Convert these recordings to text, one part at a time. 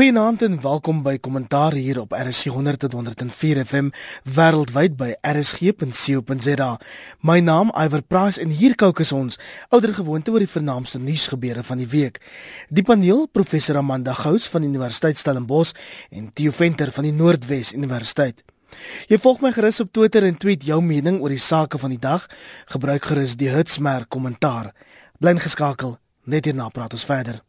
Goeienaand en welkom by Kommentaar hier op RSG 100 tot 104 FM wêreldwyd by rsg.co.za. My naam Iver Price en hier kookus ons ouer gewoonte oor die vernaamste nuusgebeure van die week. Die paneel, professor Amanda Gous van die Universiteit Stellenbosch en Theo Venter van die Noordwes Universiteit. Jy volg my gerus op Twitter en tweet jou mening oor die sake van die dag. Gebruik gerus die hitsmerk kommentaar. Bly geskakel. Net hierna praat ons verder.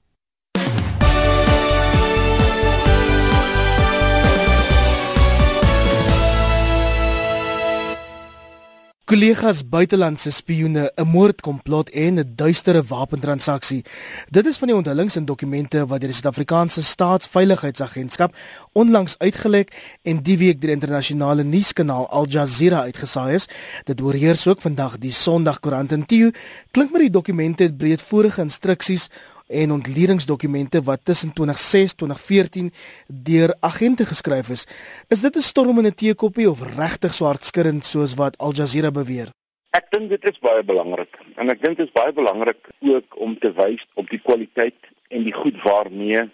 Kollegas buitelandse spioene, 'n moordkomplot en 'n duistere wapentransaksie. Dit is van die onthullings in dokumente wat deur die Suid-Afrikaanse Staatsveiligheidsagentskap onlangs uitgelek en die week deur internasionale nuuskanaal Al Jazeera uitgesaai is. Dit oorheers ook vandag die Sondagkoerant en Tieu. Klink maar die dokumente het breedvoerige instruksies en ontledingsdokumente wat tussen 2006 2014 deur agente geskryf is. Is dit 'n storm in 'n teekoppie of regtig swart skurrend soos wat Al Jazeera beweer? Ek dink dit is baie belangrik en ek dink dit is baie belangrik ook om te wys op die kwaliteit en die goed waarmee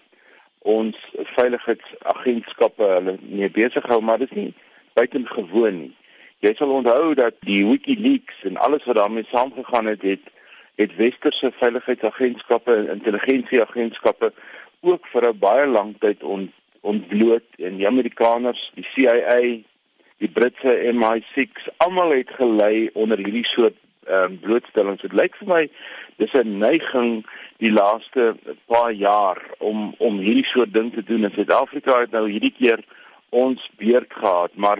ons veiligheidsagentskappe hulle mee besig hou, maar dit is nie buitengewoon nie. Jy sal onthou dat die WikiLeaks en alles wat daarmee saamgegaan het, het het westerse veiligheidsagentskappe en intelligensieagentskappe ook vir 'n baie lang tyd on, ontbloot en die Amerikaners, die CIA, die Britse MI6, almal het gelei onder hierdie soort ehm um, blootstellings. Dit lyk vir my dis 'n neiging die laaste paar jaar om om hierdie soort ding te doen. In Suid-Afrika het nou hierdie keer ons beurt gehad, maar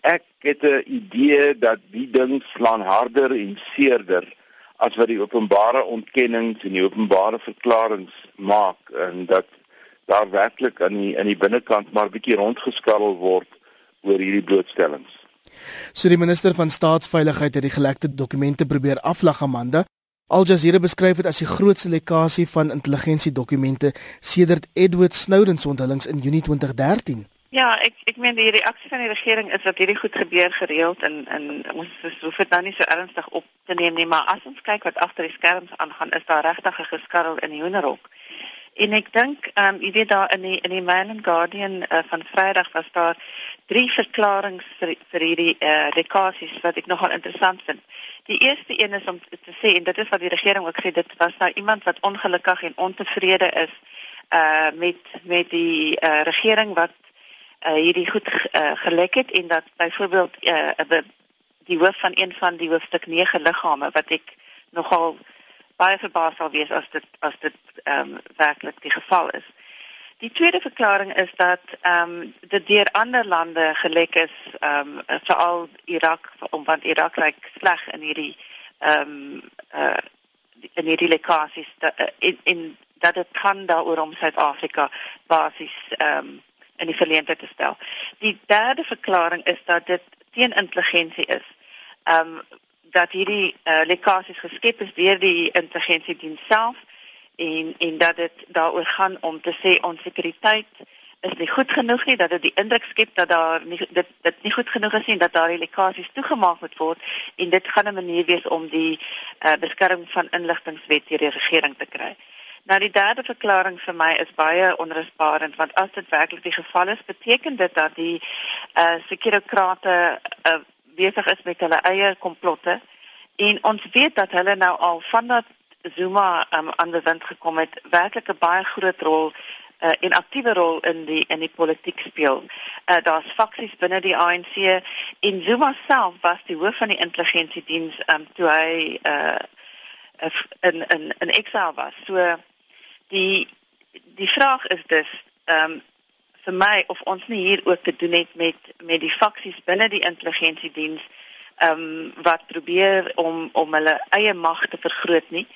ek het 'n idee dat die ding slaan harder en seerder as wat die openbare ontkennings en die openbare verklaringe maak en dat daar werklik aan die in die binnekant maar bietjie rondgeskarrel word oor hierdie blootstellings. So die minister van staatsveiligheid het die gelekte dokumente probeer aflag Amanda. Al Jazeera beskryf dit as die grootste lekkasie van intelligensiedokumente sedert Edward Snowden se onthullings in Junie 2013. Ja, ek ek meen die reaksie van die regering is dat hierdie goed gebeur gereeld en en ons hoef dit nou nie so ernstig op te neem nie, maar as ons kyk wat agter die skerms aangaan, is daar regtig 'n geskarrel in die hoenderhok. En ek dink, ehm um, jy weet daar in die in die Mail and Guardian uh, van Vrydag was daar drie verklaringe vir vir hierdie eh uh, lekasies wat ek nogal interessant vind. Die eerste een is om te sê en dit is wat die regering ook sê, dit was nou iemand wat ongelukkig en ontevrede is eh uh, met met die eh uh, regering wat uh, hierdie goed uh, gelek het en dat byvoorbeeld uh, die hoof van een van die hoofstuk 9 liggame wat ek nogal baie verbaas sal wees as dit as dit ehm um, werklik die geval is. Die tweede verklaring is dat ehm um, dit deur ander lande gelek is ehm um, veral Irak om want Irak lyk sleg in hierdie ehm um, uh in hierdie lekkasies in in dat dit kan daaroor om Suid-Afrika basies ehm um, in die verleentheid te stel. Die derde verklaring is dat dit teen intelligensie is. Ehm um, dat hierdie uh, lekkasies geskep is deur die intelligensiediens self en en dat dit daaroor gaan om te sê ons sekuriteit is nie goed genoeg nie dat dit die indruk skep dat daar nie dit dit nie goed genoeg is nie dat daar lekkasies toegemaak moet word en dit gaan 'n manier wees om die uh, beskerming van inligtingwet deur die regering te kry. Nou die derde verklaring vir my is baie onrusbarend want as dit werklik die geval is, beteken dit dat die eh uh, sekurokrate uh, besig is met hulle eie komplotte en ons weet dat hulle nou al vandat Zuma um, aan die wind gekom het, werklik 'n baie groot rol 'n uh, eh, 'n aktiewe rol in die in die politiek speel. Uh, Daar's faksies binne die ANC en Zuma self was die hoof van die intelligensiediens um, toe hy uh, in in in eksaal was. So die die vraag is dus ehm um, vir my of ons nie hier ook te doen het met met die faksies binne die intelligensiediens ehm um, wat probeer om om hulle eie mag te vergroot nie.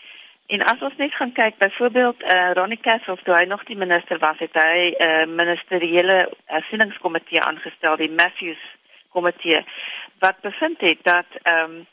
En as ons net gaan kyk byvoorbeeld eh uh, Ronnie Castle toe hy nog die minister was, het hy 'n uh, ministeriële hersieningskomitee aangestel, die Matthews komitee wat bevind het dat ehm um,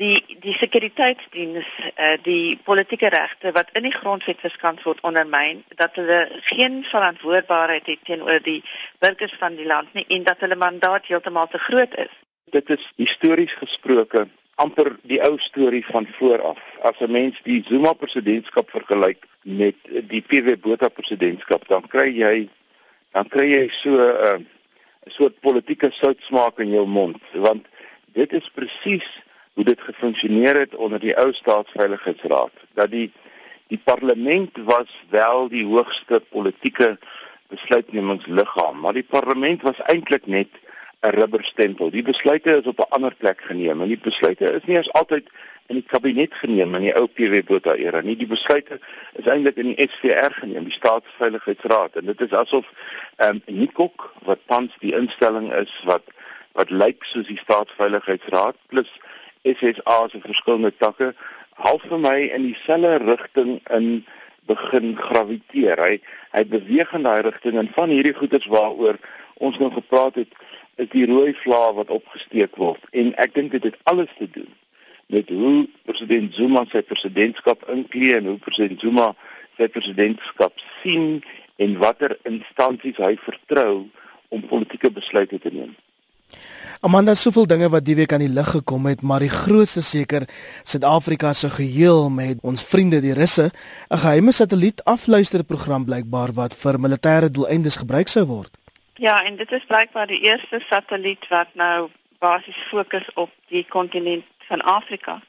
die die sekuriteitsdiens uh, die politieke regte wat in die grondwet verskans word ondermyn dat hulle geen verantwoordbaarheid het teenoor die burgers van die land nie en dat hulle mandaat heeltemal te groot is. Dit is histories gesproke amper die ou storie van vooraf. as 'n mens die Zuma presidentskap vergelyk met die PW Botha presidentskap, dan kry jy dan kry jy so 'n uh, soort politieke soutsmaak in jou mond, want dit is presies hoe dit gefunksioneer het onder die ou staatsveiligheidsraad, dat die die parlement was wel die hoogste politieke besluitnemingsliggaam, maar die parlement was eintlik net 'n rubberstempel. Die besluite is op 'n ander plek geneem en die besluite is nie eens altyd in die kabinet geneem in die ou PW Botha era nie. Die besluite is eintlik in die SVR geneem, die Staatsveiligheidsraad en dit is asof ehm um, Nikok wat tans die instelling is wat wat lyk soos die Staatsveiligheidsraad plus SSA se verskillende takke half vir my in dieselfde rigting in begin graviteer. Hy hy beweeg in daai rigting en van hierdie goeders waaroor ons nou gepraat het is die rooi vlae wat opgesteek word en ek dink dit het alles te doen met hoe president Zuma sy presidentskap inklee en hoe president Zuma sy presidentskap sien en watter instansies hy vertrou om politieke besluite te neem. Amanda, soveel dinge wat die week aan die lig gekom het, maar die grootste seker Suid-Afrika se geheel met ons vriende die Russe, 'n geheime satelliet afluisterprogram blykbaar wat vir militêre doeleindes gebruik sou word. Ja, en dit is blykbaar die eerste satelliet wat nou basies fokus op die kontinent van Afrika.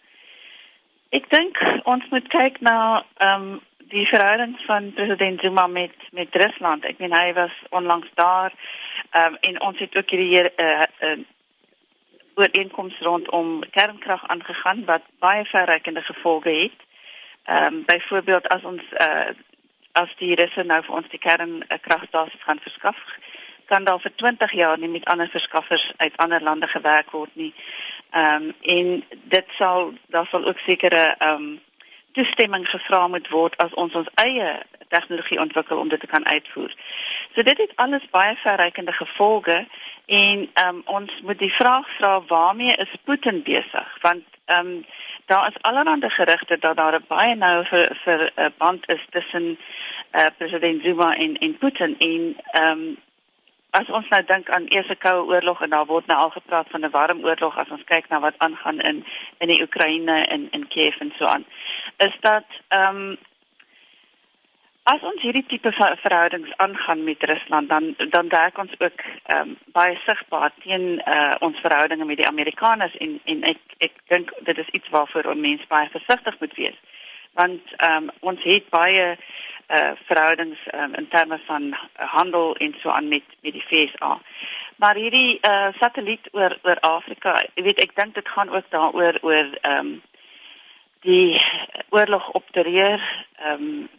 Ek dink ons moet kyk na ehm um, die verhouding van president Zuma met met Rusland. Ek meen hy was onlangs daar ehm um, en ons het ook hierdie uh, uh, ooreenkoms rondom kernkrag aangegaan wat baie verrykende gevolge het. Ehm um, byvoorbeeld as ons uh, as die Russe nou vir ons die kernkragstasies gaan verskaf, kan daar vir 20 jaar nie met ander verskaffers uit ander lande gewerk word nie. Ehm um, en dit sal daar sal ook sekere ehm um, toestemming gevra moet word as ons ons eie tegnologie ontwikkel om dit te kan uitvoer. So dit het alles baie verrykende gevolge en um, ons moet die vraag vra waarmee is Putin besig? Want ehm um, daar is allerlei gerugte dat daar 'n baie nou vir vir 'n uh, band is tussen uh, president Zuma en en Putin en ehm um, as ons nou dink aan eerste koue oorlog en daar word nou al gepraat van 'n warm oorlog as ons kyk na wat aangaan in in die Oekraïne en in Kiev en so aan is dat ehm um, as ons hierdie tipe ver verhoudings aangaan met Rusland dan dan werk ons ook ehm um, baie sigbaar teen uh, ons verhoudinge met die Amerikaners en en ek ek dink dit is iets waarvoor mense baie versigtig moet wees want um, ons het baie uh verhoudings um, in terme van handel en so aan met met die FSA. Maar hierdie uh satelliet oor oor Afrika, jy weet ek dink dit gaan ook daaroor oor ehm um, die oorlog op terreur ehm um,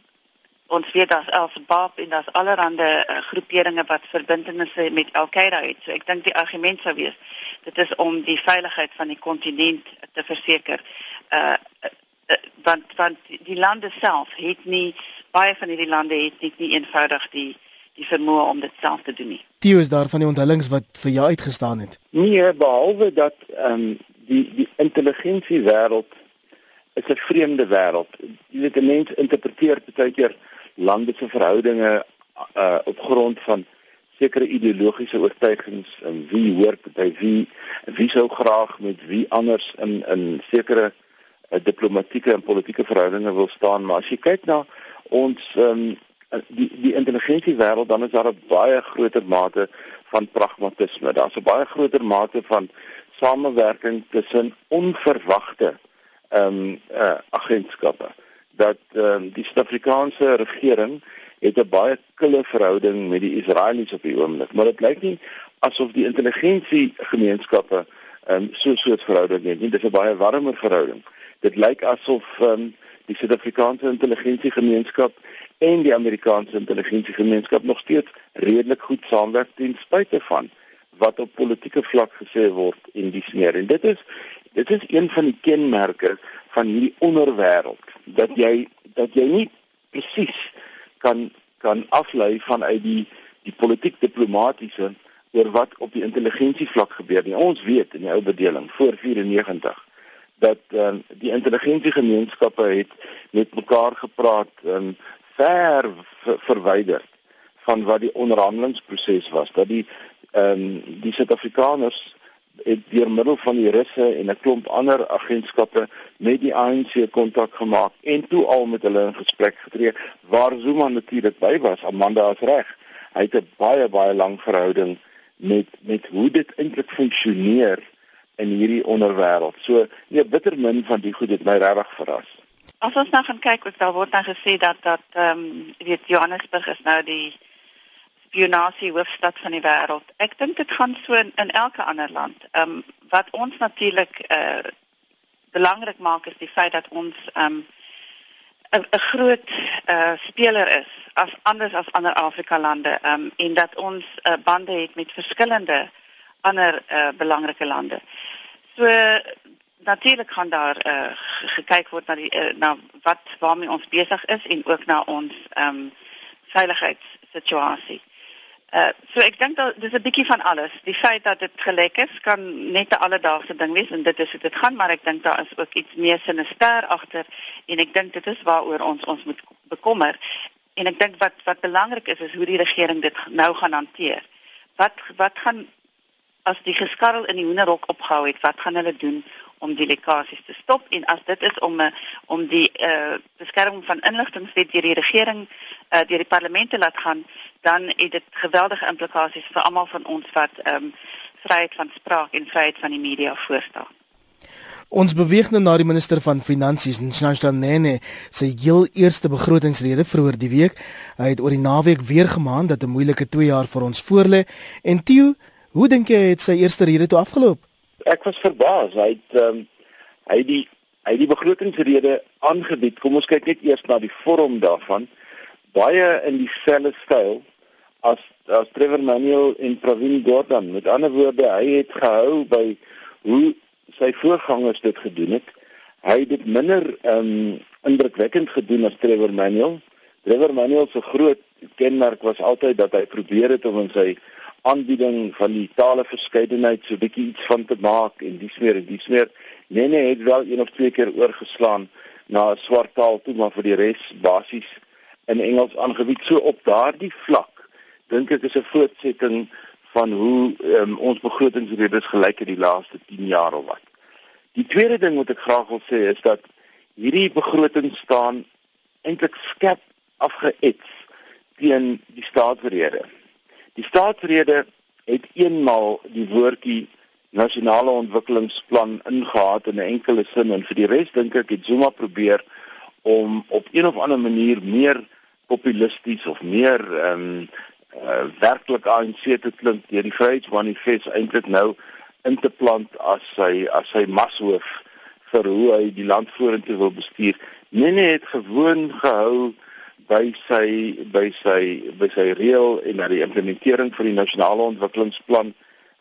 ons weet daar's Al-Shabaab en daar's allerlei uh, groeperinge wat verbintenisse met Al-Qaeda het. So ek dink die argument sou wees dit is om die veiligheid van die kontinent te verseker. Uh, want want die lande self het nie baie van hierdie lande het nie, nie eenvoudig die die vermoë om dit self te doen nie. Theo is daar van die onthullings wat vir jou uitgestaan het. Nee, behalwe dat ehm um, die die intelligensie wêreld is 'n vreemde wêreld. Jy weet 'n mens interpreteer baie keer lande se verhoudinge uh op grond van sekere ideologiese oortuigings en wie hoort by wie wie sou graag met wie anders in in sekere diplomatieke en politieke verhoudinge wil staan, maar as jy kyk na ons um, die die intelligensie wêreld dan is daar 'n baie groter mate van pragmatisme. Daar's 'n baie groter mate van samewerking tussen onverwagte ehm um, uh, agentskappe. Dat ehm um, die Suid-Afrikaanse regering het 'n baie kille verhouding met die Israelies op die oomblik, maar dit lyk nie asof die intelligensie gemeenskappe ehm um, so 'n soort verhouding het nie. Dit is 'n baie warmer verhouding dit lyk asof um, die Suid-Afrikaanse intelligensiegemeenskap en die Amerikaanse intelligensiegemeenskap nog steeds redelik goed saamwerk ten spyte van wat op politieke vlak gesê word en dis meer en dit is dit is een van die kenmerke van hierdie onderwêreld dat jy dat jy nie presies kan kan aflei vanuit die die politiek diplomatisiese oor wat op die intelligensie vlak gebeur nie. Ons weet in die ou bedeling voor 94 dat um, die intelligensiegemeenskappe het met mekaar gepraat um, ver verwyder van wat die onderhandelingsproses was dat die ehm um, die Suid-Afrikaners het deur middel van die Russe en 'n klomp ander agentskappe met die ANC kontak gemaak en toe al met hulle in gesprek getree waar Zuma natuurlik by was. Amanda is reg. Hy het 'n baie baie lang verhouding met met hoe dit eintlik funksioneer in hierdie onderwêreld. So nee, bitter min van die goed het my regtig verras. As ons nou gaan kyk, wat daar word dan gesê dat dat ehm um, weet Johannesburg is nou die spionasie hoofstad van die wêreld. Ek dink dit gaan so in, in elke ander land. Ehm um, wat ons natuurlik eh uh, belangrik maak is die feit dat ons ehm um, 'n groot eh uh, speler is as anders as ander Afrika lande ehm um, en dat ons uh, bande het met verskillende ander uh, belangrike lande. So natuurlik gaan daar uh, gekyk word na die uh, na wat waarmee ons besig is en ook na ons ehm um, veiligheidssituasie. Uh so ek dink dat dis 'n bietjie van alles. Die feit dat dit gelek is kan net 'n alledaagse ding wees en dit is hoe dit gaan, maar ek dink daar is ook iets meer sinister agter en ek dink dit is waaroor ons ons moet bekommer. En ek dink wat wat belangrik is is hoe die regering dit nou gaan hanteer. Wat wat gaan as die geskarrel in die hoenderhok opgehou het, wat gaan hulle doen om die lekkasies te stop en as dit is om 'n eh, om die eh uh, beskerming van inligtingwet deur die regering eh uh, deur die parlement te laat gaan, dan het dit geweldige implikasies vir almal van ons wat ehm um, vryheid van spraak en vryheid van die media voorstaan. Ons beweeg nou na die minister van Finansies, Nshanshta Nene, sy heel eerste begrotingsrede vroeër die week. Hy het oor die naweek weer gemaan dat 'n moeilike 2 jaar vir ons voorlê. En Theo, hoe dink jy het sy eerste rede toe afgeloop? ek was verbaas. Hy het ehm um, hy het die hy het die begrotingsrede aangebied. Kom ons kyk net eers na die vorm daarvan. Baie in dieselfde styl as as Trevor Manuel en Pravin Gordhan. Met ander woorde, hy het gehou by hoe sy voorgangers dit gedoen het. Hy het dit minder ehm um, indrukwekkend gedoen as Trevor Manuel. Trevor Manuel se groot kenmerk was altyd dat hy probeer het om in sy aanbieding van die tale verskeidenheid so bietjie iets van te maak en dis meer en dis meer. Nee, het wel een of twee keer oorgeslaan na swart taal toe maar vir die res basies in Engels aangebied. So op daardie vlak dink ek is 'n voortsetting van hoe um, ons begrotingsredes gelyk het die laaste 10 jaar of wat. Die tweede ding wat ek graag wil sê is dat hierdie begroting staan eintlik skerp afgeets teen die staatsrede. Die staatsrede het eenmaal die woordjie nasionale ontwikkelingsplan ingehaat in 'n enkele sin en vir die res dink ek het Zuma probeer om op een of ander manier meer populisties of meer ehm um, uh, werklik ANC te klink deur die Vryheidsmanifest eintlik nou in te plant as sy as sy mashoof vir hoe hy die land vorentoe wil bestuur. Nene het gewoon gehou by sy by sy by sy reël en dat die implementering van die nasionale ontwikkelingsplan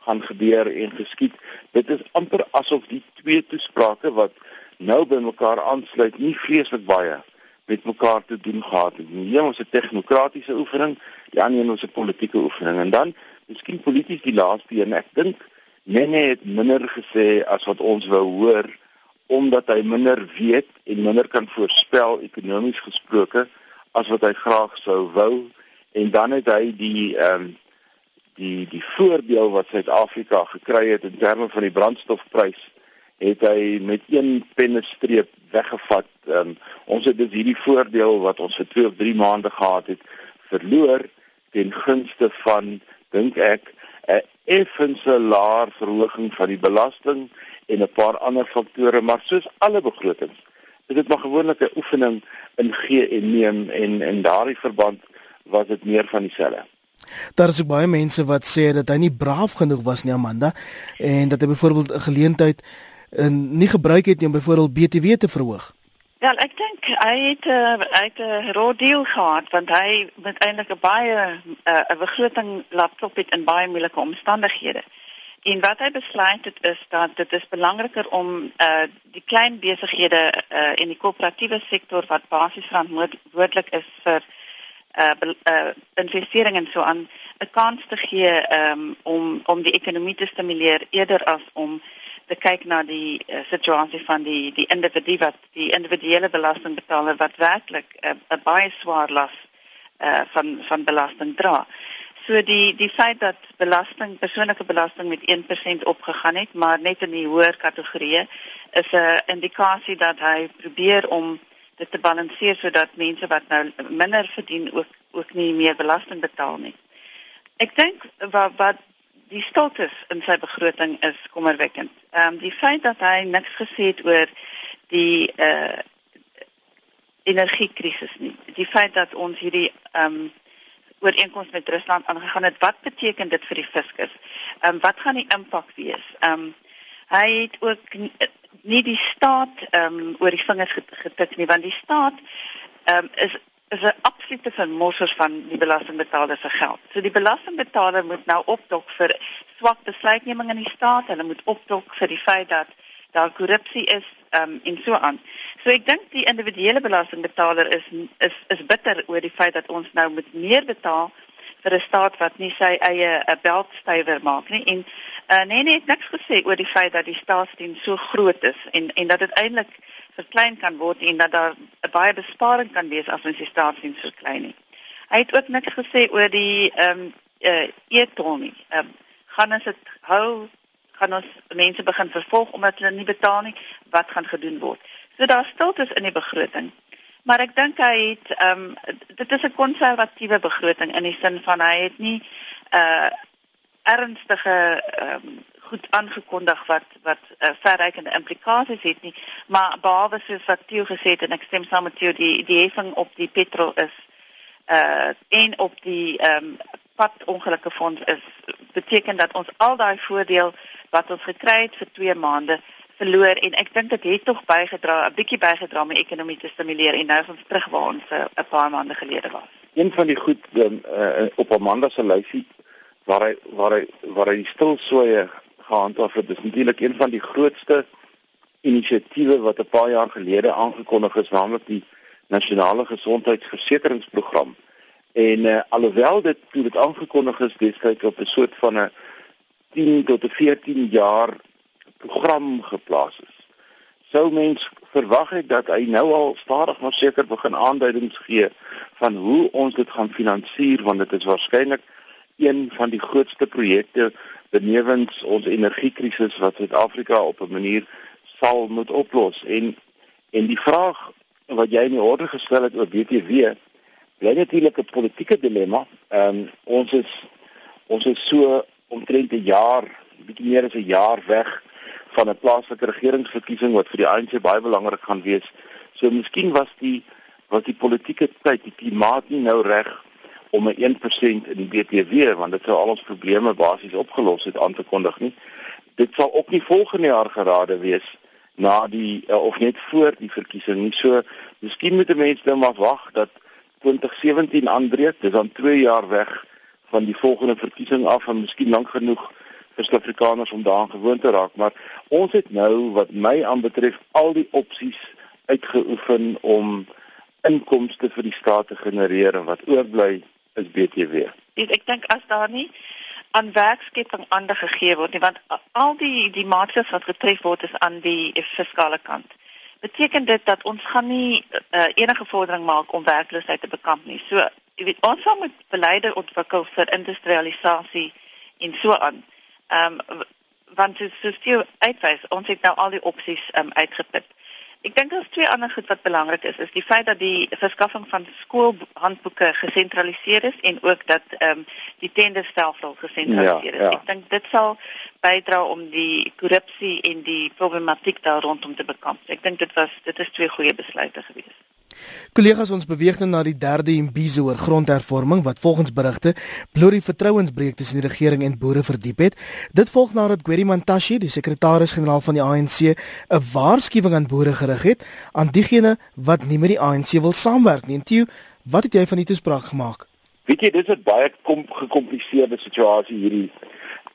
gaan gebeur en geskied. Dit is amper asof die twee toesprake wat nou by mekaar aansluit nie vreeslik baie met mekaar te doen gehad het. Die een was 'n tegnokratiese oefening, die ander een was 'n politieke oefening. En dan, miskien polities die laaste een, ek dink Nene het minder gesê as wat ons wou hoor omdat hy minder weet en minder kan voorspel ekonomies gesproke as wat hy graag sou wou en dan het hy die ehm um, die die voordeel wat Suid-Afrika gekry het in terme van die brandstofprys het hy met een pennestreep weggevat. Um, ons het dus hierdie voordeel wat ons vir 2 of 3 maande gehad het verloor ten gunste van dink ek 'n effense laer verhoging van die belasting en 'n paar ander faktore maar soos alle begrotings is dit maar gewoonlik 'n oefening in gee en neem en in daardie verband was dit meer van dieselfde. Daar is ook baie mense wat sê dat hy nie braaf genoeg was nie Amanda en dat hy byvoorbeeld 'n geleentheid en uh, nie gebruik het nie om byvoorbeeld BTW te verhoog. Ja, ek dink hy het 'n uh, hy het 'n uh, rodeel gehad want hy met eintlik 'n baie uh, 'n uh, begroting laat top het in baie moeilike omstandighede. En wat hy besluit het is dat dit is belangriker om uh die klein besighede uh en die koöperatiewe sektor wat basies verantwoordelik is vir uh, uh investering en so aan 'n kans te gee um om om die ekonomie te stimuleer eerder as om te kyk na die uh, situasie van die die individu wat die individuele belastingbetaler wat werklik 'n uh, baie swaar las uh van van belasting dra. So die die feit dat belasting, persoonlike belasting met 1% opgegaan het, maar net in die hoër kategorieë is 'n indikasie dat hy probeer om dit te balanseer sodat mense wat nou minder verdien ook ook nie meer belasting betaal nie. Ek dink wat wat die status in sy begroting is kommerwekkend. Ehm um, die feit dat hy niks gesê het oor die uh energiekrisis nie. Die feit dat ons hierdie ehm um, ooreenkoms met Rusland aangegaan het, wat beteken dit vir die fiskus? Ehm um, wat gaan die impak wees? Ehm um, hy het ook nie, nie die staat ehm um, oor die vingers getik nie, want die staat ehm um, is is 'n absolute vermosser van die belastingbetaler se geld. So die belastingbetaler moet nou opdok vir swak besluitneming in die staat, hulle moet opdok vir die feit dat daar korrupsie is um, en so aan. So ek dink die individuele belastingbetaler is is is bitter oor die feit dat ons nou moet meer betaal vir 'n staat wat nie sy eie 'n eh, beltstywer maak nie en uh, nee nee het niks gesê oor die feit dat die staatsdiens so groot is en en dat dit eintlik verklein kan word en dat daar 'n baie besparing kan wees as ons die staatsdiens verklein nie. Hy het ook niks gesê oor die ehm um, uh, e-tol nie. Ehm um, gaan ons dit hou gaan ons mense begin vervolg omdat hulle nie betaal nie, wat gaan gedoen word. So daar stiltes in die begroting. Maar ek dink hy het ehm um, dit is 'n konservatiewe begroting in die sin van hy het nie uh ernstige ehm um, goed aangekondig wat wat uh, verrykende implikasies het nie, maar behalwe soos wat Theo gesê het en ek stem saam met Theo die die heffing op die petrol is uh en op die ehm um, padongelukke fonds is beteken dat ons al daai voordeel wat ons gekry het vir 2 maande verloor en ek dink dit het tog bygedra 'n bietjie bygedra om die ekonomie te stimuleer en nou is ons terug waar ons eh, 'n paar maande gelede was. Een van die goed uh, op Amanda se lysie waar hy waar hy waar hy die stilsooie gehandhaaf het, is natuurlik een van die grootste inisiatiewe wat 'n paar jaar gelede aangekondig is, naamlik die nasionale gesondheidsversekeringsprogram. En uh, alhoewel dit toe dit aangekondig is destyds op 'n soort van 'n 10 tot 14 jaar program geplaas is. Sou mens verwag het dat hy nou al stadig maar seker begin aanduidings gee van hoe ons dit gaan finansier want dit is waarskynlik een van die grootste projekte benewens ons energiekrisis wat Suid-Afrika op 'n manier sal moet oplos en en die vraag wat jy in die orde gestel het oor BTW bly natuurlik 'n politieke dilemma. Ehm um, ons is ons is so omtrent 'n jaar, bietjie meer as 'n jaar weg van 'n plaaslike regeringsverkiesing wat vir die ANC baie belangrik gaan wees. So miskien was die was die politieke tyd, die klimaat nie nou reg om 'n 1% in die BTW want dit sou al ons probleme basies opgelos het aan te kondig nie. Dit sal ook nie volgende jaar gerade wees na die uh, of net voor die verkiesing nie. So miskien moet mense nou maar wag dat 2017 aanbreek. Dis dan 2 jaar weg van die volgende verkiesing af en miskien lank genoeg vir Suid-Afrikaners om daaraan gewoon te raak, maar ons het nou wat my aanbetref al die opsies uitgeoefen om inkomste vir die staat te genereer en wat oorbly is BTW. Ek dink as daar nie aan werkskeping ander gegee word nie, want al die die maatskappe wat getref word is aan die fiskale kant beteken dit dat ons gaan nie uh, enige vordering maak om werkloosheid te bekamp nie. So, jy weet, ons moet beleide ontwikkel vir industrialisasie en so aan. Ehm um, want dit is still uitwys ons het nou al die opsies um, uitgeput. Ek dink daar's twee ander goed wat belangrik is, is die feit dat die verskaffing van skoolhandboeke gesentraliseer is en ook dat ehm um, die tenderstelsel gesentraliseer is. Ja, ja. Ek dink dit sal bydra om die korrupsie en die problematiek daar rondom te bekamp. Ek dink dit was dit is twee goeie besluite geweest. Kollegas ons beweeg nou na die derde imbizo oor grondhervorming wat volgens berigte bloot die vertrouensbreuk tussen die regering en boere verdiep het. Dit volg nadat Gweri Mantashe, die sekretaris-generaal van die ANC, 'n waarskuwing aan boere gerig het aan diegene wat nie met die ANC wil saamwerk nie. Tio, wat het jy van die toespraak gemaak? Weet jy, dis 'n baie kom gekompliseerde situasie hierdie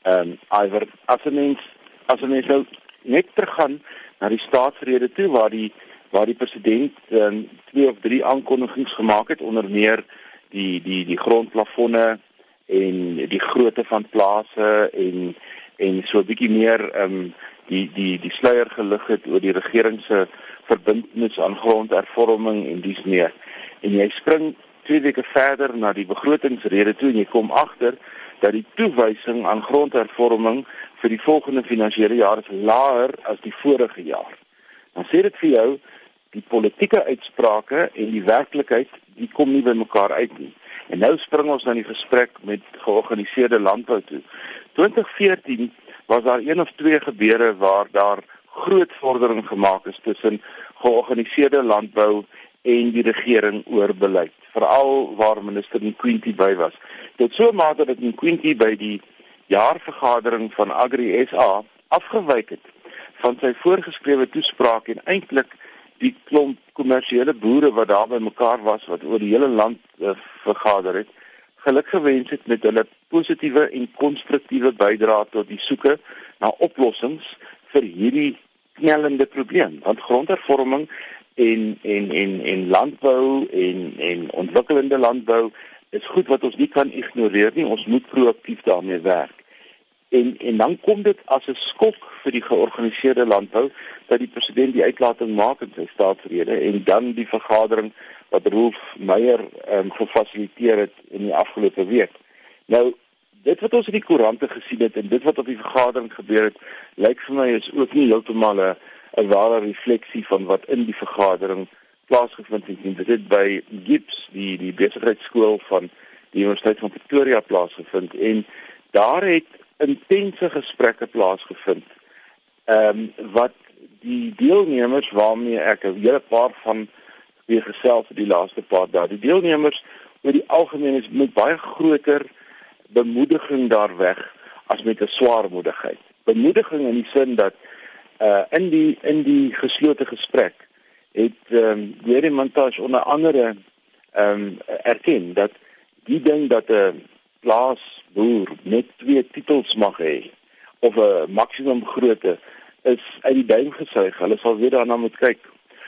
ehm um, iwer as 'n mens as 'n mens nou net teruggaan na die staatsrede toe waar die waar die president um, twee of drie aankondigings gemaak het onder meer die die die grondplafonne en die grootte van plase en en so 'n bietjie meer ehm um, die die die sluier gelig het oor die regering se verbintenis aan grondhervorming en dies meer. En jy spring twee weke verder na die begrotingsrede toe en jy kom agter dat die toewysing aan grondhervorming vir die volgende finansiële jaar is laer as die vorige jaar. Dan sê dit vir jou die politieke uitsprake en die werklikheid die kom nie by mekaar uit nie. En nou spring ons na die gesprek met georganiseerde landbou toe. 2014 was daar een of twee gebeure waar daar groot vordering gemaak is tussen georganiseerde landbou en die regering oor beleid, veral waar minister Nkwinti by was. Tot so mate dat Nkwinti by die jaarvergadering van Agri SA afgewyk het van sy voorgeskrewe toespraak en eintlik die klomp kommersiële boere wat daar bymekaar was wat oor die hele land uh, vergader het, geluk gewens het met hulle positiewe en konstruktiewe bydrae tot die soeke na oplossings vir hierdie knellende probleem. Want grondhervorming en en en en landbou en en ontwikkelende landbou is goed wat ons nie kan ignoreer nie. Ons moet proaktief daarmee werk. En en dan kom dit as 'n skok vir die georganiseerde landbou dat die president die uitlating maak in sy staatsrede en dan die vergadering wat Rolf Meyer ehm um, gefasiliteer het in die afgelope week. Nou dit wat ons in die koerante gesien het en dit wat op die vergadering gebeur het, lyk vir my is ook nie heeltemal 'n 'n ware refleksie van wat in die vergadering plaasgevind het. Dit het by Gips, die die besigheidskool van die Universiteit van Pretoria plaasgevind en daar het intense gesprekke plaasgevind. Ehm um, wat die deelnemers waarmee ek 'n hele paar van weer gesels vir die laaste paar dae. Die deelnemers oor die algemeen is met baie groter bemoediging daar weg as met 'n swaarmoedigheid. Bemoediging in die sin dat uh in die in die geslote gesprek het ehm um, Jerry Montage onder andere ehm um, erken dat die ding dat 'n plaasboer net twee titels mag hê of 'n maksimum grootte is uit die duim gesuig. Hulle sal weer daarna moet kyk.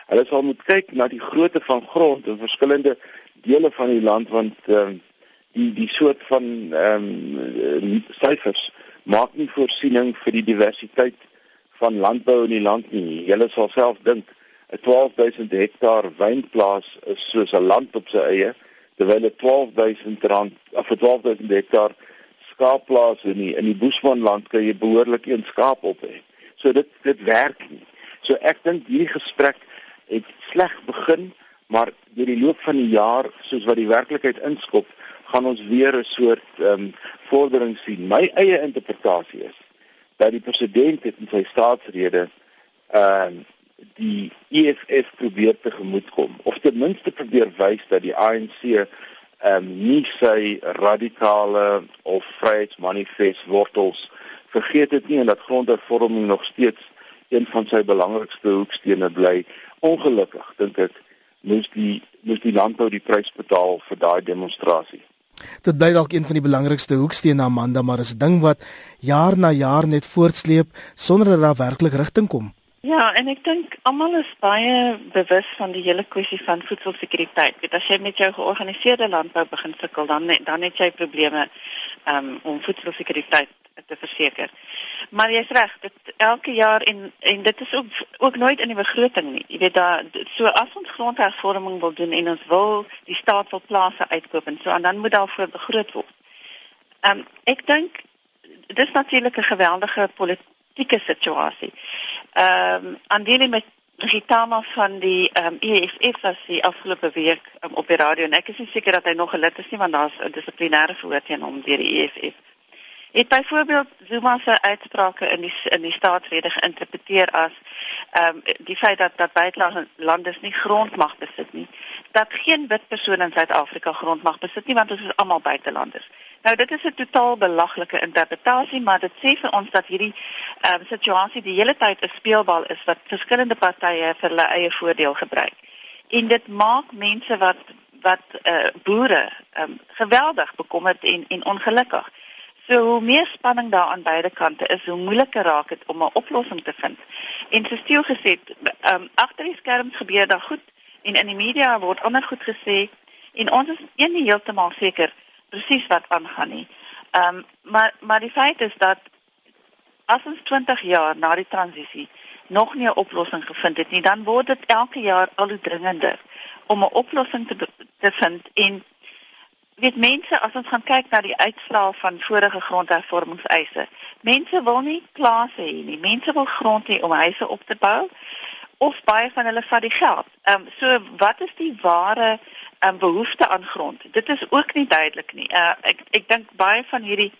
Hulle sal moet kyk na die grootte van grond in verskillende dele van die land want ehm um, die die soort van ehm um, syfers maak nie voorsiening vir die diversiteit van landbou in die land nie. Julle sal self dink 'n 12000 hektaar wynplaas is soos 'n land op sy eie terwyl 'n 12000 rand of 'n 12000 hektaar skaapplaas in die in die Boesmanland kan jy behoorlik een skaap op hê. So dit dit werk nie. So ek dink hierdie gesprek het sleg begin, maar deur die loop van die jaar soos wat die werklikheid inskop, gaan ons weer 'n soort ehm um, vordering sien. My eie interpretasie is dat die president in sy staatsrede ehm uh, die EFF probeer tegemoetkom of ten minste probeer wys dat die ANC ehm um, nie sy radikale of vryheidsmanifest wortels vergeet het nie en dat grondhervorming nog steeds een van sy belangrikste hoekstene bly. Ongelukkig dink ek moes die moes die landbou die prys betaal vir daai demonstrasie. Dit bly dalk een van die belangrikste hoekstene Amanda, maar is 'n ding wat jaar na jaar net voortsleep sonder dat daar werklik rigting kom. Ja, en ek dink almal is baie bewus van die hele kwessie van voedselsekuriteit. Dit as jy met jou georganiseerde landbou begin sukkel, dan dan het jy probleme um, om voedselsekuriteit te verseker. Maar jy's reg, dit elke jaar en en dit is ook ook nooit in die begroting nie. Jy weet daar so as ons grondhervorming wil doen en ons wil die staat wil plase uitkoop en so en dan moet daarvoor begroot word. Ehm um, ek dink dis natuurlik 'n geweldige politieke situasie. Ehm um, aandele met Ritama van die ehm um, EFF was die afgelope week um, op die radio en ek is nie seker dat hy nog gelid is nie want daar's 'n dissiplinêre verhoor teen hom deur die EFF het byvoorbeeld Zuma se uitsprake in die in die staatsrede geïnterpreteer as ehm um, die feit dat dat buitelandse lande nie grond mag besit nie dat geen wit persoon in Suid-Afrika grond mag besit nie want ons is almal buitelanders. Nou dit is 'n totaal belaglike interpretasie maar dit sê vir ons dat hierdie ehm um, situasie die hele tyd 'n speelbal is wat verskillende partye vir hulle eie voordeel gebruik. En dit maak mense wat wat eh uh, boere ehm um, geweldig bekommerd en en ongelukkig. So hoe meer spanning daar aan beide kante is, hoe moeiliker raak dit om 'n oplossing te vind. En so steel gesê, ehm um, agter die skerms gebeur daar goed en in die media word ander goed gesê en ons is een heeltemal seker presies wat aangaan nie. Ehm um, maar maar die feit is dat as ons 20 jaar na die transisie nog nie 'n oplossing gevind het nie, dan word dit elke jaar al hoe dringender om 'n oplossing te te vind en weet mense as ons gaan kyk na die uitslae van vorige grondhervormingseise. Mense wil nie plase hê nie. Mense wil grond hê om huise op te bou of baie van hulle vat die geld. Ehm um, so wat is die ware ehm um, behoefte aan grond? Dit is ook nie duidelik nie. Uh, ek ek dink baie van hierdie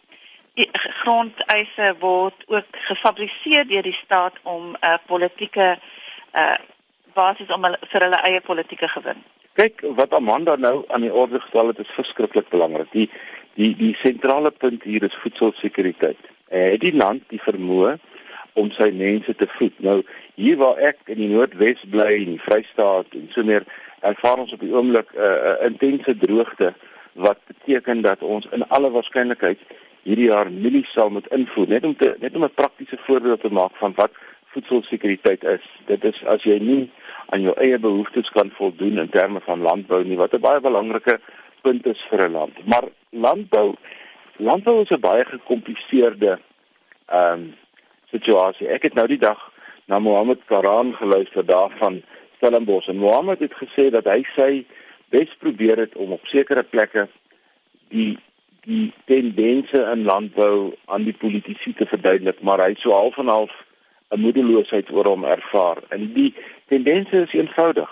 grondeise word ook gefabriseer deur die staat om 'n uh, politieke uh basis om hulle, vir hulle eie politieke gewin. Kyk wat Amanda nou aan die orde gestel het is verskriklik belangrik. Die die die sentrale punt hier is voedselsekuriteit. Eh die land die vermoë om sy mense te voed. Nou hier waar ek in die Noordwes bly in die Vrystaat en so meer ervaar ons op die oomblik 'n uh, uh, intense droogte wat beteken dat ons in alle waarskynlikheid hierdie jaar mielies sal moet invoer net om te net om 'n praktiese voorbeeld te maak van wat voedselsekuriteit is. Dit is as jy nie aan jou eie behoeftes kan voldoen in terme van landbou nie wat 'n baie belangrike punt is vir 'n land. Maar landbou landbou is 'n baie gekompliseerde ehm um, situasie. Ek het nou die dag na Mohammed Karan geluister daarvan Stellenbosch en Mohammed het gesê dat hy sy bes probeer het om op sekere plekke die die tendense in landbou aan die politici te verduidelik, maar hy sou half en half 'n moedeloosheid oor hom ervaar. En die tendense is eenvoudig.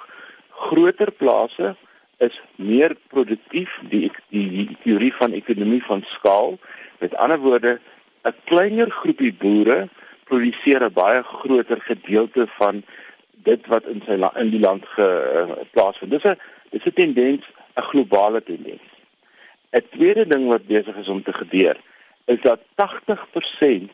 Groter plase is meer produktief, die die, die teorie van ekonomie van skaal. Met ander woorde, 'n kleiner groepie boere produseer 'n baie groter gedeelte van dit wat in sy in die land geplaas word. Dis 'n dis 'n tendens, 'n globale tendens. 'n Tweede ding wat besig is om te gebeur, is dat 80%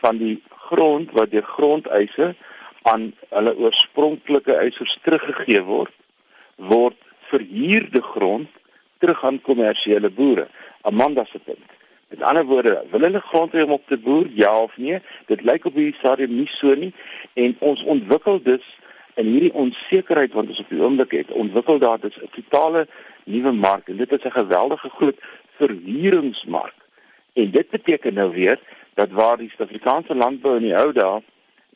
van die grond wat deur grondeise aan hulle oorspronklike eisers teruggegee word, word verhuurde grond terug aan kommersiële boere. Amanda se punt. Met ander woorde, wil hulle grond hê om op te boer, ja of nee? Dit lyk op hierdie stadium nie so nie en ons ontwikkel dus in hierdie onsekerheid wat ons op die oomblik het, ontwikkel daar dus 'n totale nuwe mark en dit is 'n geweldige groot verhuuringsmark. En dit beteken nou weer dat waar die Suid-Afrikaanse landbou in die ou dae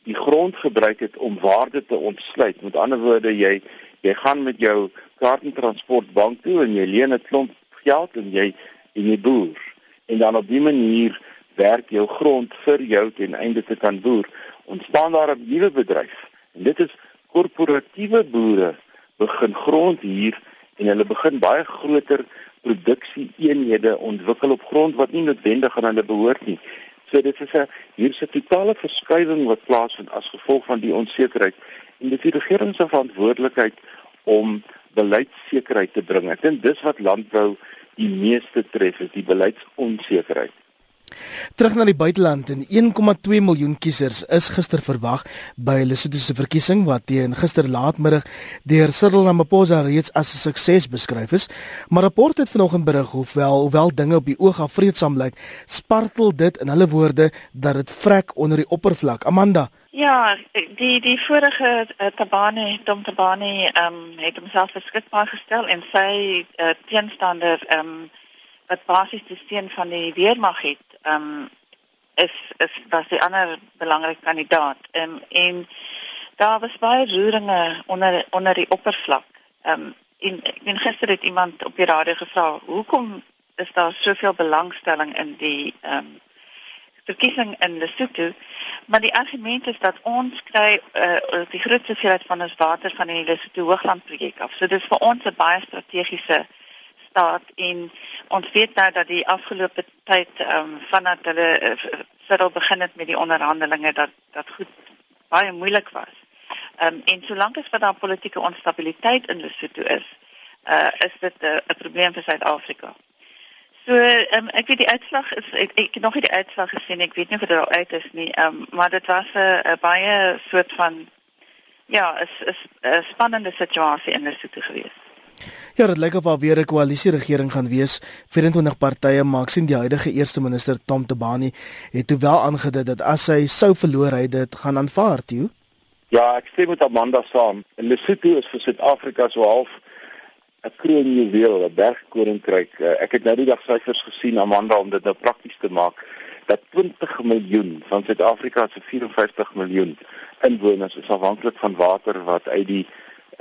die grond gebruik het om waarde te ontsluit. Met ander woorde, jy jy gaan met jou kaarttransportbank toe en jy leen 'n klomp geld en jy en jy boer en dan op die manier werk jou grond vir jou ten einde te kan boer. Ontstaan daar 'n nuwe bedryf. En dit is korporatiewe boere begin grond hier en hulle begin baie groter produksie eenhede ontwikkel op grond wat nie noodwendig aan hulle behoort nie. So dit is 'n hier's 'n totale verskywing wat plaasvind as gevolg van die onsekerheid en dit is die regering se verantwoordelikheid om beleidssekerheid te bring. Ek dink dis wat landbou die meeste tref is die beleidsonsekerheid. Terug na die buiteland en 1,2 miljoen kiesers is gister verwag by Lesotho se verkiesing wat teen gister laatmiddag deur Cyril Ramaphosa reeds as 'n sukses beskryf is. Maar rapport het vanoggend berig hoewel hoewel dinge op die oog af vreedsaam lyk, spartel dit in hulle woorde dat dit vrek onder die oppervlak. Amanda, Ja, die die vorige uh, Tabane, Dom Tabane, ehm um, het homself beskikbaar gestel en sy uh, teenstander ehm um, wat basies die steun van die weermag het, ehm um, is is was die ander belangrike kandidaat. Ehm um, en daar was baie roeringe onder onder die oppervlak. Ehm um, en ek het gister het iemand op die radio gevra, "Hoekom is daar soveel belangstelling in die ehm um, verkiesing in Lesotho, maar die argument is dat ons kry uh, die grootste hoeveelheid van ons water van die Lesotho Hoogland projek af. So dit is vir ons 'n baie strategiese staat en ons weet nou dat die afgelope tyd ehm um, vanaf hulle uh, begin het met die onderhandelinge dat dat goed baie moeilik was. Ehm um, en solank as wat daar politieke onstabiliteit in Lesotho is, uh, is dit 'n uh, probleem vir Suid-Afrika. So um, ek weet die uitslag is ek, ek het nog nie die uitslag gesien ek weet nie of dit al uit is nie um, maar dit was 'n baie soort van ja is is 'n spannende situasie in Lesotho geweest. Ja, dit lyk of daar weer 'n koalisie regering gaan wees. 24 partye maak sien die huidige eerste minister Tom Tabani het toe wel aangedui dat as hy sou verloor hy dit gaan aanvaar, toe. Ja, ek stem met Amanda saam. Lesotho is vir Suid-Afrika so half 'n kroonjuweel, 'n bergkoninkryk. Uh, ek het nou die dag syfers gesien Amanda om dit nou prakties te maak. dat 20 miljoen van Suid-Afrika se 54 miljoen inwoners is afhanklik van water wat uit die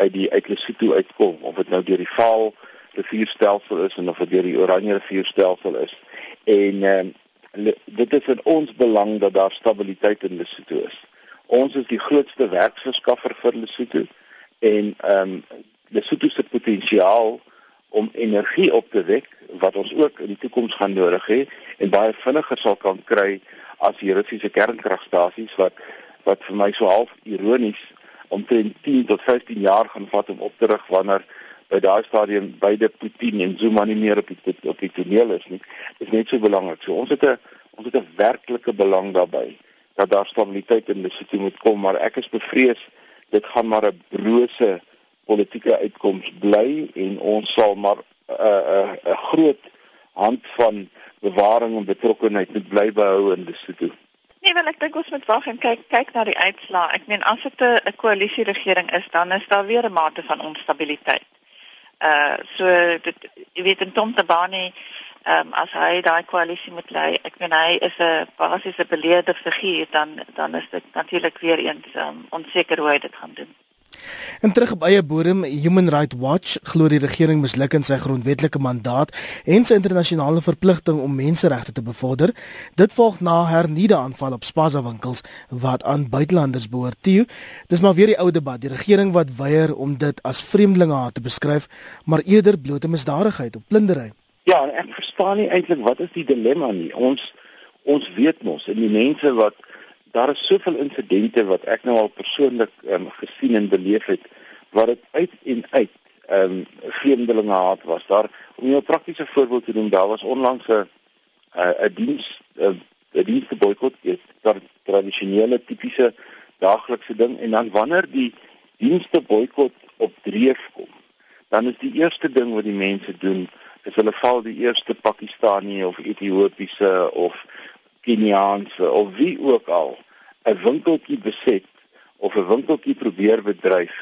uit die uit Lesotho uitkom of dit nou deur die Vaal rivierstelsel is en of dit deur die Oranje rivierstelsel is. En ehm uh, dit is in ons belang dat daar stabiliteit in Lesotho is. Ons is die grootste werksverskaffer vir Lesotho en ehm um, Lesotho se potensiaal om energie op te wek wat ons ook in die toekoms gaan nodig hê en baie vinniger sal kan kry as die Russiese kernkragstasies wat wat vir my so half ironies omtrent 10 tot 15 jaar gaan vat om op te rig wanneer by daai stadium beide Putin en Zuma nie meer op die op die toneel is nie. Dit is net so belangrik. So ons het 'n ons het 'n werklike belang daarbey dat daar stabiliteit in die situasie moet kom, maar ek is bevrees dit gaan maar 'n brose politieke uitkoms bly en ons sal maar 'n uh, 'n uh, 'n uh, groot hand van bewaring en betrokkenheid moet bly behou in die situasie. Nee, wel ek dink ons moet wag en kyk kyk na die uitslae. Ek meen as dit 'n koalisieregering is, dan is daar weer 'n mate van onstabiliteit. Uh so dit jy weet in Tom Tabani ehm um, as hy daai koalisie moet lei, ek meen hy is 'n basiese beleerde figuur, dan dan is dit natuurlik weer eens um, onseker hoe hy dit gaan doen. En terug op eie bodem, Human Rights Watch glo die regering misluk in sy grondwetlike mandaat en sy internasionale verpligting om menseregte te bevorder. Dit volg na hernieude aanval op spaza winkels wat aan buitelanders behoort. Tio, dis maar weer die ou debat, die regering wat weier om dit as vreemdelingehaat te beskryf, maar eerder blote misdadigheid of plundering. Ja, ek verstaan nie eintlik wat is die dilemma nie. Ons ons weet mos en die mense wat daar is soveel insidente wat ek nou al persoonlik um, gesien en beleef het wat dit uit en uit ehm um, vreemdelinge haat was. Daar om 'n praktiese voorbeeld te noem, daar was onlangs 'n 'n diens 'n dienste boikot, dit was tradisionele tipiese daaglikse ding en dan wanneer die dienste boikot op dreef kom, dan is die eerste ding wat die mense doen, is hulle val die eerste Pakistani of Ethiopiese of Keniaanse of wie ook al 'n winkeltjie beset of 'n winkeltjie probeer bedryf,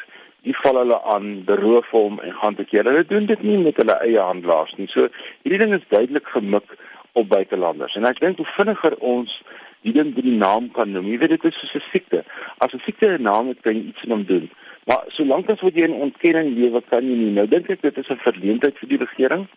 die val hulle aan, beroof hom en gaan te keer. Hulle doen dit nie met hulle eie handelaars nie. So hierdie ding is duidelik gemik op buitelanders. En ek dink hoe vinniger ons die ding by die naam kan noem. Jy weet dit is soos 'n siekte. As 'n siekte 'n naam het, kan jy iets aan hom doen. Maar solank as wat jy in ontkenning lewe, kan jy nie. Nou dink ek dit is 'n verleentheid vir die regering.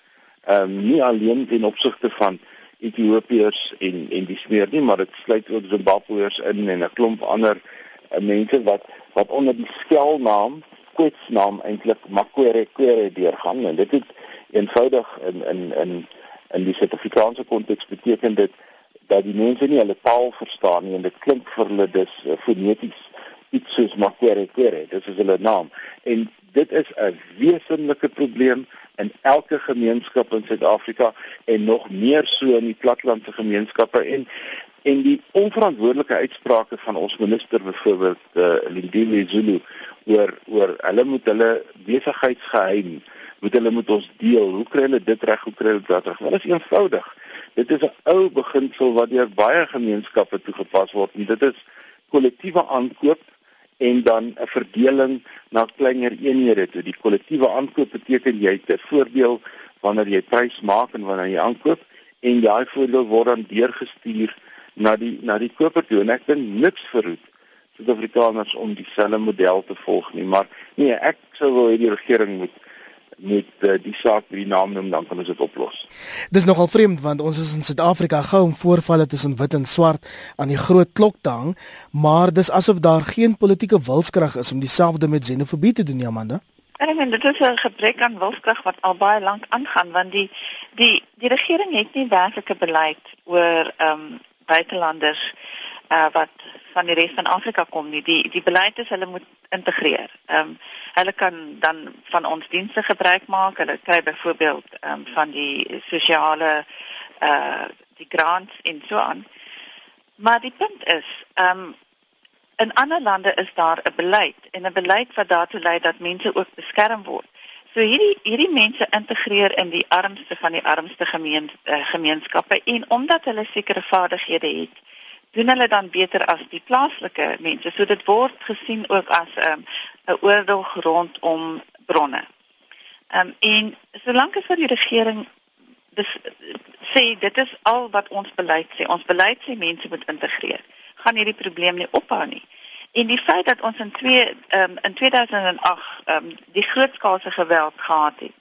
Ehm um, nie alleen ten opsigte van Ethiopiërs en en die smeer nie, maar dit sluit ook Zimbabweërs in en 'n klomp ander uh, mense wat wat onder die skelnaam, kwetsnaam eintlik Makwere Kwere deurgang en dit het eenvoudig in in in in die Suid-Afrikaanse konteks beteken dit dat die mense nie hulle taal verstaan nie en dit klink vir hulle dis uh, foneties iets soos Makwere Kwere, dis is hulle naam. En dit is 'n wesenlike probleem in elke gemeenskap in Suid-Afrika en nog meer so in die plattelandse gemeenskappe. En en die onverantwoordelike uitsprake van ons minister byvoorbeeld uh, Lindile Zulu oor oor hulle moet hulle besigheidsgeheim moet hulle moet ons deel. Hoe kry hulle dit reg hoe kry hulle dit reg? Wel is eenvoudig. Dit is 'n ou beginsel wat deur baie gemeenskappe toegepas word en dit is kollektiewe aankoop en dan 'n verdeling na kleiner eenhede toe. Die kollektiewe aankoop beteken jy het 'n voordeel wanneer jy prys maak en wanneer jy aankoop en daai voordeel word dan deurgestuur na die na die koper toe en ek dink niks verhoed Suid-Afrikaners om dieselfde model te volg nie, maar nee, ek sou wil hê die regering moet met uh, die saak by die naam noem dan kan ons dit oplos. Dis nogal vreemd want ons is in Suid-Afrika gou om voorvalle tussen wit en swart aan die groot klok te hang, maar dis asof daar geen politieke wilskrag is om dieselfde met xenofobie te doen, Amanda. Ek meen dit is 'n gebrek aan wilskrag wat al baie lank aangaan want die die die regering het nie werklike beleid oor ehm um, buitelanders uh, wat van die res van Afrika kom nie. Die die beleid is hulle moet integreer. Ehm um, hulle kan dan van ons dienste gebruik maak. Hulle kry byvoorbeeld ehm um, van die sosiale eh uh, die grants en so aan. Maar die punt is, ehm um, in ander lande is daar 'n beleid en 'n beleid wat daartoe lei dat mense ook beskerm word. So hierdie hierdie mense integreer in die armste van die armste gemeen, uh, gemeenskappe en omdat hulle sekere vaardighede het, doen hulle dan beter as die plaaslike mense. So dit word gesien ook as 'n um, oorlog rondom bronne. Ehm um, en solank as vir die regering dis sê dit is al wat ons beleid sê. Ons beleid sê mense moet integreer. Gaan hierdie probleem nie ophou nie. En die feit dat ons in 2 um, in 2008 um, die grootskaalse geweld gehad het.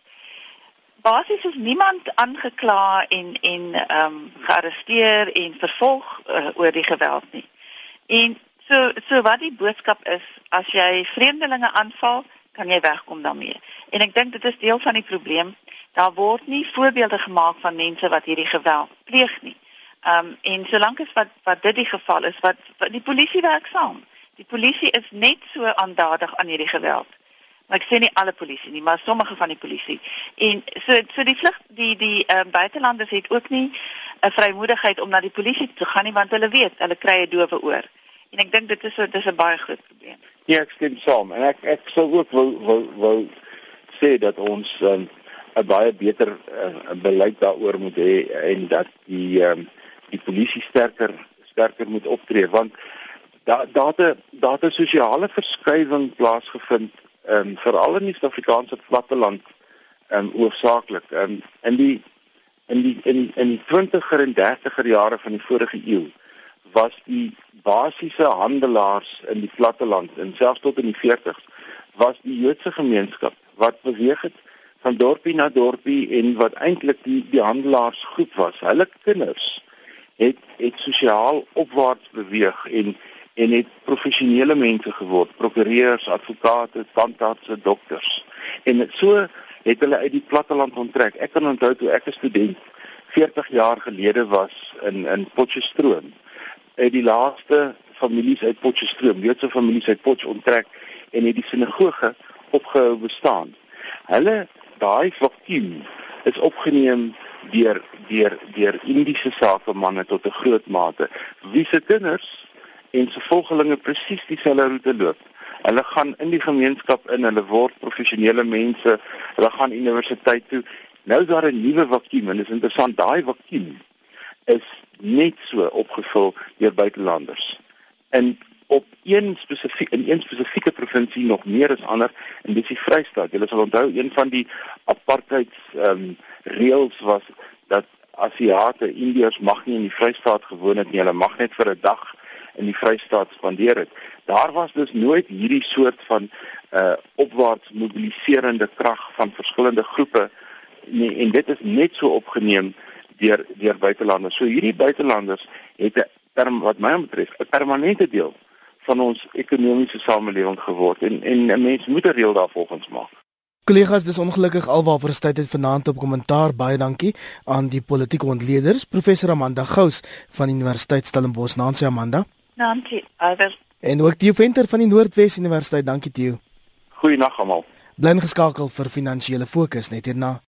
Basies is niemand aangekla en en ehm um, gearresteer en vervolg uh, oor die geweld nie. En so so wat die boodskap is, as jy vreemdelinge aanval, kan jy wegkom daarmee. En ek dink dit is deel van die probleem. Daar word nie voorbeelde gemaak van mense wat hierdie geweld pleeg nie. Ehm um, en solank as wat wat dit die geval is, wat, wat die polisie werk saam. Die polisie is net so aandadig aan hierdie geweld. Ek sê nie alle polisie nie, maar sommige van die polisie. En so so die vlug die die ehm um, buitelanders het ook nie 'n vrymoedigheid om na die polisie te gaan nie want hulle weet hulle kry 'n dowe oor. En ek dink dit is so dis 'n baie groot probleem. Ja, ek stem saam en ek ek sou ook wou wou wou sê dat ons ehm, 'n um, baie beter uh, beleid daaroor moet hê en dat die um, die polisie sterker sterker moet optree want daar daar het daar het 'n sosiale verskywing plaasgevind um, veral in die Suid-Afrikaanse platteland um, oorsaaklik um, in die in die in in die 20er en 30er jare van die vorige eeu was die basiese handelaars in die platteland en selfs tot in die 40s was die Joodse gemeenskap wat beweeg het van dorpie na dorpie en wat eintlik die die handelaars groep was. Hulle kinders het het sosiaal opwaarts beweeg en en het professionele mense geword, prokureurs, advokate, tandartse, dokters. En so het hulle uit die platteland onttrek. Ek kan onthou toe ek 'n student 40 jaar gelede was in in Potchefstroom. Uit die laaste families uit Potchefstroom, Joodse families uit Potch onttrek en het die sinagoge opgehou bestaan. Hulle daai vakuum is opgeneem deur deur deur Indiese sakemanne tot 'n groot mate. Wie se kinders en se volgelinge presies dieselfde roete loop. Hulle gaan in die gemeenskap in, hulle word professionele mense, hulle gaan universiteit toe. Nou is daar 'n nuwe vakuum en dit is interessant, daai vakuum is net so opgevul deur buitelanders. En op een spesifiek in een spesifieke provinsie nog meer as ander en dis die Vrystaat. Julle sal onthou een van die apartheids ehm um, reëls was dat Asiate, Indiërs mag nie in die Vrystaat gewoon het nie. Hulle mag net vir 'n dag in die Vrystaat spandeer het. Daar was dus nooit hierdie soort van uh opwaarts mobiliserende krag van verskillende groepe nie en dit is net so opgeneem deur deur buitelanders. So hierdie buitelanders het 'n term wat my betref 'n permanente deel van ons ekonomiese samelewing geword en en 'n mens moet 'n reël daarvolgens maak. Kollegas, dis ongelukkig alwaar vir tyd het vanaand op kommentaar. Baie dankie aan die politieke ontleeders, professor Amanda Gous van Universiteit Stellenbosch. Nancy Amanda. Dankie, Iver. En ook Theo Venter van die Noordwes Universiteit. Dankie Theo. Goeienaand almal. Bly geskakel vir finansiële fokus net hierna.